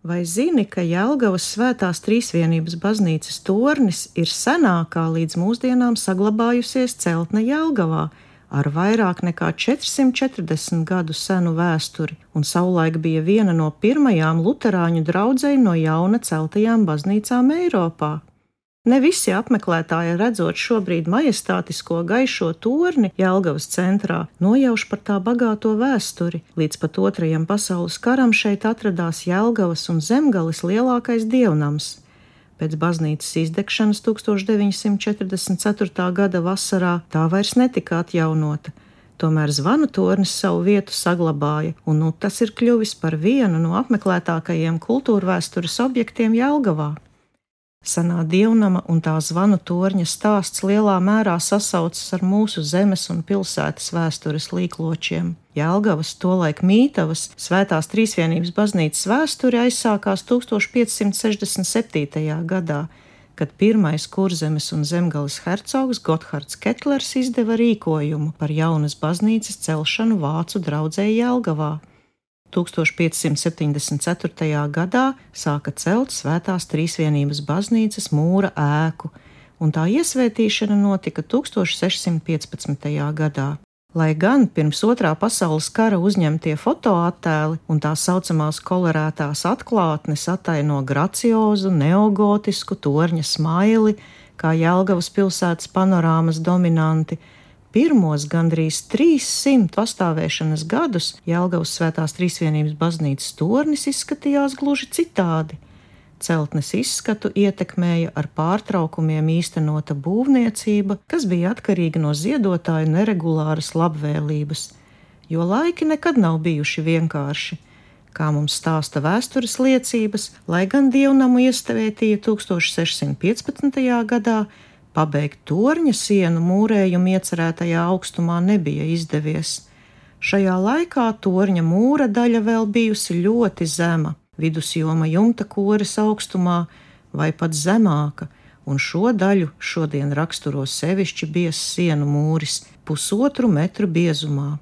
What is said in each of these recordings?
Vai zini, ka Jēlgavas svētās trīsvienības baznīcas tornis ir senākā līdz mūsdienām saglabājusies celtne Jēlgavā, ar vairāk nekā 440 gadu senu vēsturi, un savulaik bija viena no pirmajām luterāņu draudzēju no jauna celtajām baznīcām Eiropā? Ne visi apmeklētāji, redzot šobrīd majestātisko gaišo torni Jelgavas centrā, nojauš par tā bagāto vēsturi. Līdz pat otrajam pasaules karam šeit atradās Jelgavas un Zemgalis lielākais dievnams. Pēc baznīcas izdegšanas 1944. gada vasarā tā vairs netika atjaunota. Tomēr zvanu tornis savu vietu saglabāja, un nu, tas ir kļuvis par vienu no apmeklētākajiem kultūrvēstures objektiem Jelgavā. Senā dievnama un tā zvanu torņa stāsts lielā mērā sasaucas ar mūsu zemes un pilsētas vēstures līkločiem. Jēlgavas tolaik mītavas svētās trīsvienības baznīcas vēsture aizsākās 1567. gadā, kad pirmais kurzemes un zemgales hercogs Gothards Ketlers izdeva rīkojumu par jaunas baznīcas celšanu Vācu draudzē Jēlgavā. 1574. gadā sāka celt Svētās Trīsvienības baznīcas mūra ēku, un tā iesvētīšana notika 1615. gadā. Lai gan pirms otrā pasaules kara uzņemtie fotoattēli un tā saucamās kolorētās atklātnes ataino graciozu, neogotisku torņa smaili, kā Jelgavas pilsētas panorāmas dominanti, Pirmos gandrīz 300 pastāvēšanas gadus Jēlgavas svētās trīsvienības baznīcas tornis izskatījās gluži citādi. Celtnes izskatu ietekmēja ar pārtraukumiem īstenota būvniecība, kas bija atkarīga no ziedotāju neregulāras labvēlības, jo laiki nekad nav bijuši vienkārši. Kā mums stāsta vēstures liecības, lai gan dievnamu iestāvētīja 1615. gadā, Pabeigt torņa sienu mūrējumu iecerētajā augstumā nebija izdevies. Šajā laikā torņa mūra daļa vēl bijusi ļoti zema, vidusjoma jumta koris augstumā vai pat zemāka, un šo daļu šodien raksturo sevišķi biezs sienu mūris, pusotru metru biezumā.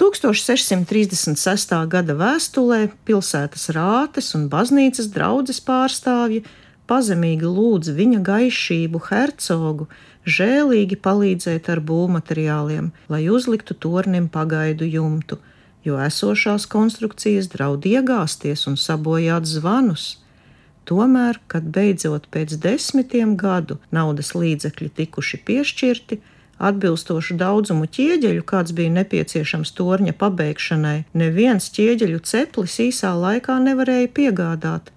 1636. gada vēstulē pilsētas rātes un baznīcas draudzes pārstāvji pazemīgi lūdz viņa gaišību hercogu žēlīgi palīdzēt ar būvmateriāliem, lai uzliktu tornim pagaidu jumtu, jo esošās konstrukcijas draud iegāzties un sabojāt zvanus. Tomēr, kad beidzot pēc desmitiem gadu naudas līdzekļi tikuši piešķirti, atbilstošu daudzumu ķieģeļu, kāds bija nepieciešams torņa pabeigšanai, neviens ķieģeļu ceplis īsā laikā nevarēja piegādāt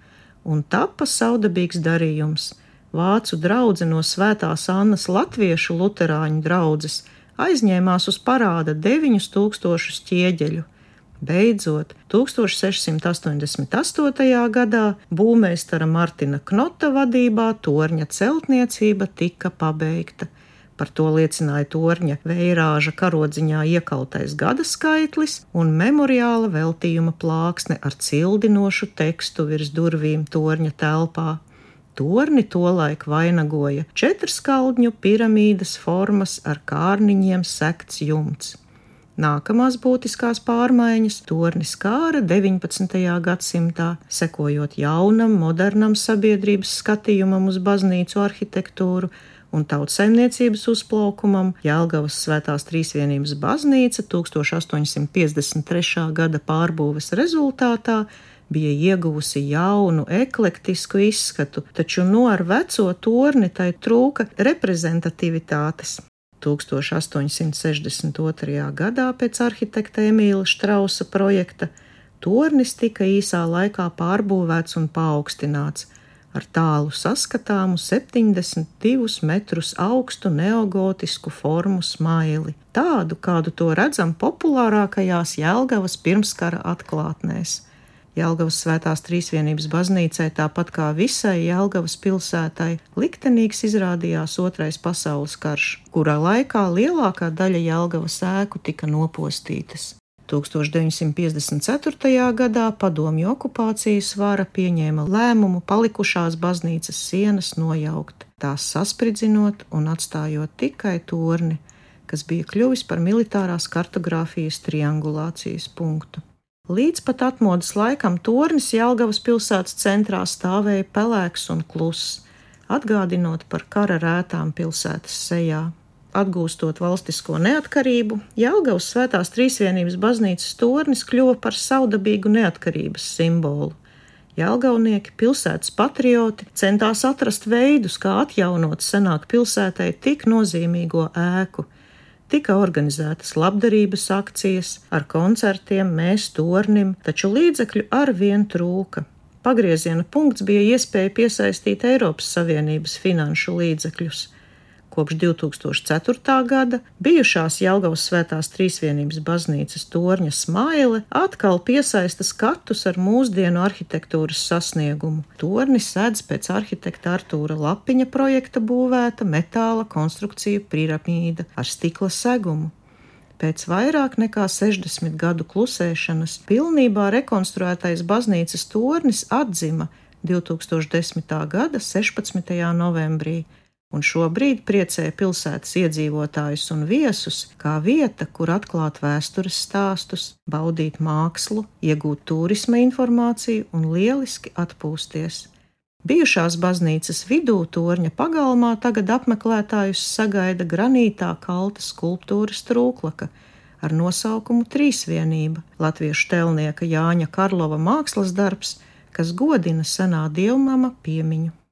un tapa saudabīgs darījums. Vācu draugi no Svētās Annas latviešu luterāņu draugas aizņēmās uz parāda 9000 ķieģeļu. Beidzot, 1688. gadā būvmeistara Martina Knota vadībā torņa celtniecība tika pabeigta. Par to liecināja torņa veirāža karodziņā iekaltais gada skaitlis un memoriāla veltījuma plāksne ar cildinošu tekstu virs durvīm torņa telpā. Torni tolaik vainagoja četrskaldņu piramīdas formas ar kārniņiem sekts jumts. Nākamās būtiskās pārmaiņas torni skāra 19. gadsimtā, sekojot jaunam, modernam sabiedrības skatījumam uz baznīcu arhitektūru, un tautsaimniecības uzplaukumam Jēlgavas Svētās Trīsvienības baznīca 1853. gada pārbūves rezultātā bija ieguvusi jaunu, eklektisku izskatu, taču no ar veco torni tai trūka reprezentativitātes. 1862. gadā pēc arhitekta Emīla Štrausa projekta tornis tika īsā laikā pārbūvēts un paaugstināts, ar tālu saskatāmu 72 metrus augstu neogotisku formu smaili, tādu, kādu to redzam populārākajās Jelgavas pirmskara atklātnēs. Jelgavas svētās trīsvienības baznīcai, tāpat kā visai Jelgavas pilsētai, liktenīgs izrādījās Otrais pasaules karš, kurā laikā lielākā daļa Jelgavas ēku tika nopostītas. 1954. gadā padomju okupācijas vara pieņēma lēmumu palikušās baznīcas sienas nojaukt, tās saspridzinot un atstājot tikai torni, kas bija kļuvis par militārās kartogrāfijas triangulācijas punktu. Līdz pat atmodas laikam tornis Jelgavas pilsētas centrā stāvēja pelēks un kluss, atgādinot par kara rētām pilsētas sejā. Atgūstot valstisko neatkarību, Jelgavas svētās trīsvienības baznīcas tornis kļuva par savdabīgu neatkarības simbolu. Jelgavnieki, pilsētas patrioti centās atrast veidus, kā atjaunot senāk pilsētai tik nozīmīgo ēku, Tika organizētas labdarības akcijas ar koncertiem, mēs tornim, taču līdzekļu ar vien trūka. Pagrieziena punkts bija iespēja piesaistīt Eiropas Savienības finanšu līdzekļus. Kopš 2004. gada bijušās Jelgavas svētās trīsvienības baznīcas torņa smaile atkal piesaista skatus ar mūsdienu arhitektūras sasniegumu. Tornis sēdz pēc arhitekta Artūra Lapiņa projekta būvēta metāla konstrukcija piramīda ar stikla segumu. Pēc vairāk nekā 60 gadu klusēšanas pilnībā rekonstruētais baznīcas tornis atzima 2010. gada 16. novembrī un šobrīd priecē pilsētas iedzīvotājus un viesus kā vieta, kur atklāt vēstures stāstus, baudīt mākslu, iegūt turisma informāciju un lieliski atpūsties. Bijušās baznīcas vidū torņa pagalmā tagad apmeklētājus sagaida granītā kalta skulptūras trūklaka ar nosaukumu Trīsvienība, latviešu telnieka Jāņa Karlova mākslas darbs, kas godina senā dievmama piemiņu.